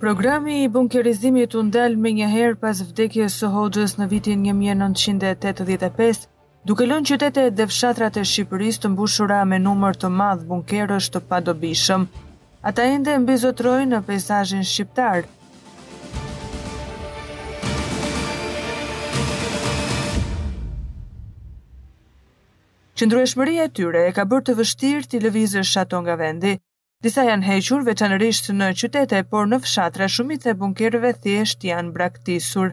Programi i bunkerizimit u ndal menjëherë pas vdekjes së Hoxhës në vitin 1985, duke lënë qytetet dhe fshatrat e Shqipërisë të mbushura me numër të madh bunkerësh të padobishëm. Ata ende mbizotërojnë në peizazhin shqiptar. Qëndrueshmëria e tyre e ka bërë të vështirë t'i lëvizësh ato nga vendi. Disa janë hequr veçanërisht në qytete, por në fshatra shumica e bunkerëve thjesht janë braktisur.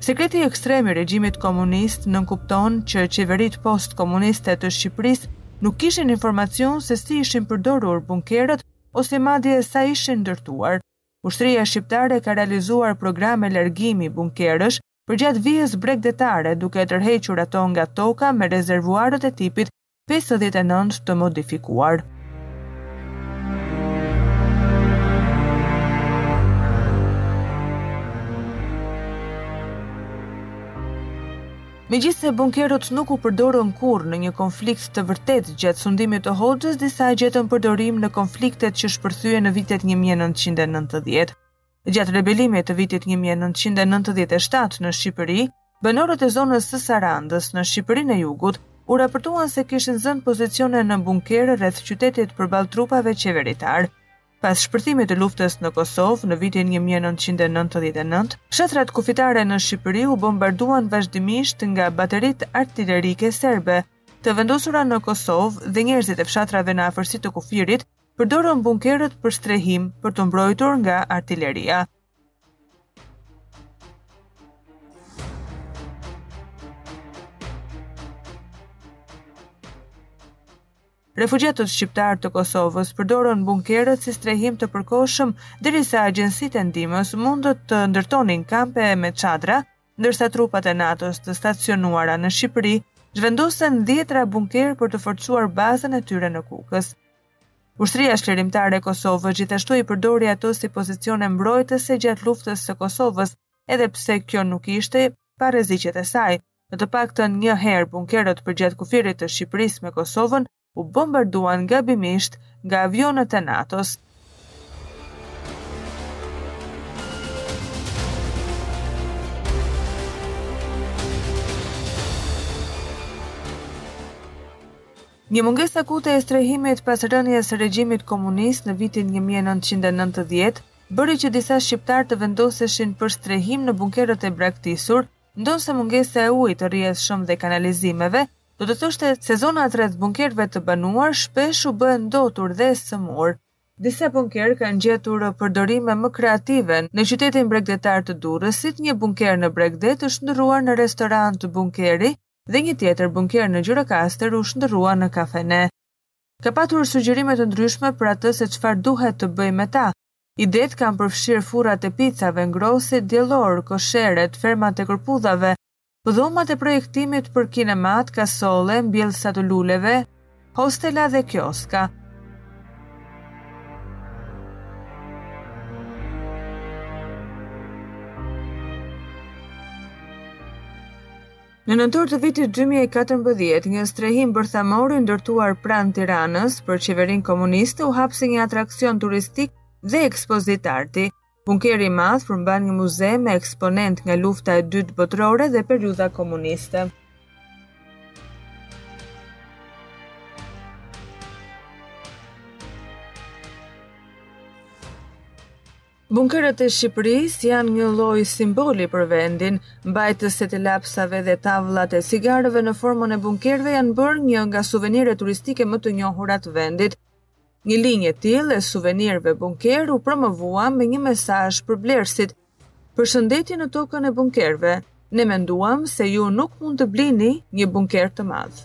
Sekreti ekstrem i regjimit komunist nënkupton që qeveritë post-komuniste të Shqipërisë nuk kishin informacion se si ishin përdorur bunkerët ose madje sa ishin ndërtuar. Ushtria shqiptare ka realizuar programe largimi bunkerësh përgjatë vijës bregdetare duke i tërhequr ato nga toka me rezervuarët e tipit pesëdhjetë e nëntë të modifikuar. Megjithëse bunkerët nuk u përdorën kurrë në një konflikt të vërtetë gjatë sundimit të Hoxhës, disa gjetën përdorim në konfliktet që shpërthyen në vitet 1990. Gjatë rebelimit të vitit 1997 në Shqipëri, banorët e zonës së Sarandës në Shqipërinë e Jugut u raportuan se kishin zënë pozicione në bunkerë rreth qytetit përballë trupave qeveritare. Pas shpërthimit të luftës në Kosovë në vitin 1999, fshatrat kufitare në Shqipëri u bombarduan vazhdimisht nga bateritë artilerike serbe të vendosura në Kosovë dhe njerëzit e fshatrave në afërsi të kufirit përdorën bunkerët për strehim për t'u mbrojtur nga artileria. Refugjatët shqiptarë të Kosovës përdorën bunkerët si strehim të përkohshëm derisa agjencitë e ndihmës mundën të ndërtonin kampe me çadra ndërsa trupat e NATO-s të stacionuara në Shqipëri zhvendosën dhjetra bunkerë për të forcuar bazën e tyre në Kukës. Ushtria Çlirimtare e Kosovës gjithashtu i përdori ato si pozicione mbrojtëse gjatë luftës së Kosovës, edhe pse kjo nuk ishte pa rreziqet e saj. Në të paktën një herë bunkerët përgjatë kufirit të Shqipërisë me Kosovën u bombarduan gabimisht nga avionët e NATO-s. Një mungesë akute e strehimit pas rënies së regjimit komunist në vitin 1990 bëri që disa shqiptarë të vendoseshin për strehim në bunkerët e braktisur, ndonëse mungesa e ujit të rrjedhshëm dhe kanalizimeve Do të thoshte, se zonat rreth bunkerëve të banuar shpesh u bënë ndotur dhe sëmurë. Disa bunkerë kanë gjetur përdorime më kreative, në qytetin bregdetar të Durrësit, një bunker në bregdet është shndërruar në restorant bunkeri dhe një tjetër bunker në Gjirokastër u shndërrua në kafene. Ka patur sugjerime të ndryshme për atë se çfarë duhet të bëjmë me ta. Idetë kanë përfshirë furrat e picave, ngrohësit diellorë, kosheret, fermat e kërpudhave, dhomat e projektimit për kinemat, kasole, mbjellësat e luleve, hostela dhe kioska. Në nëntor të vitit 2014, një strehim bërthamor i ndërtuar pranë Tiranës për qeverinë komuniste u hap si një atraksion turistik dhe ekspozitë arti. Bunkeri i madh përmban një muze me eksponent nga lufta e dytë botërore dhe periudha komuniste. Bunkerët e Shqipërisë janë një lloj simboli për vendin. Mbajtëset e lapsave dhe tavlat e cigareve në formën e bunkerëve janë bërë një nga suveniret turistike më të njohura të vendit. Një linjë e tillë e suvenireve bunker u promovua me një mesazh për blerësit. Përshëndetje në tokën e bunkerëve. Ne menduam se ju nuk mund të blini një bunker të madh.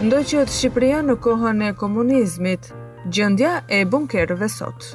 Ndoqët Shqipëria në kohën e komunizmit, gjendja e bunkerëve sot.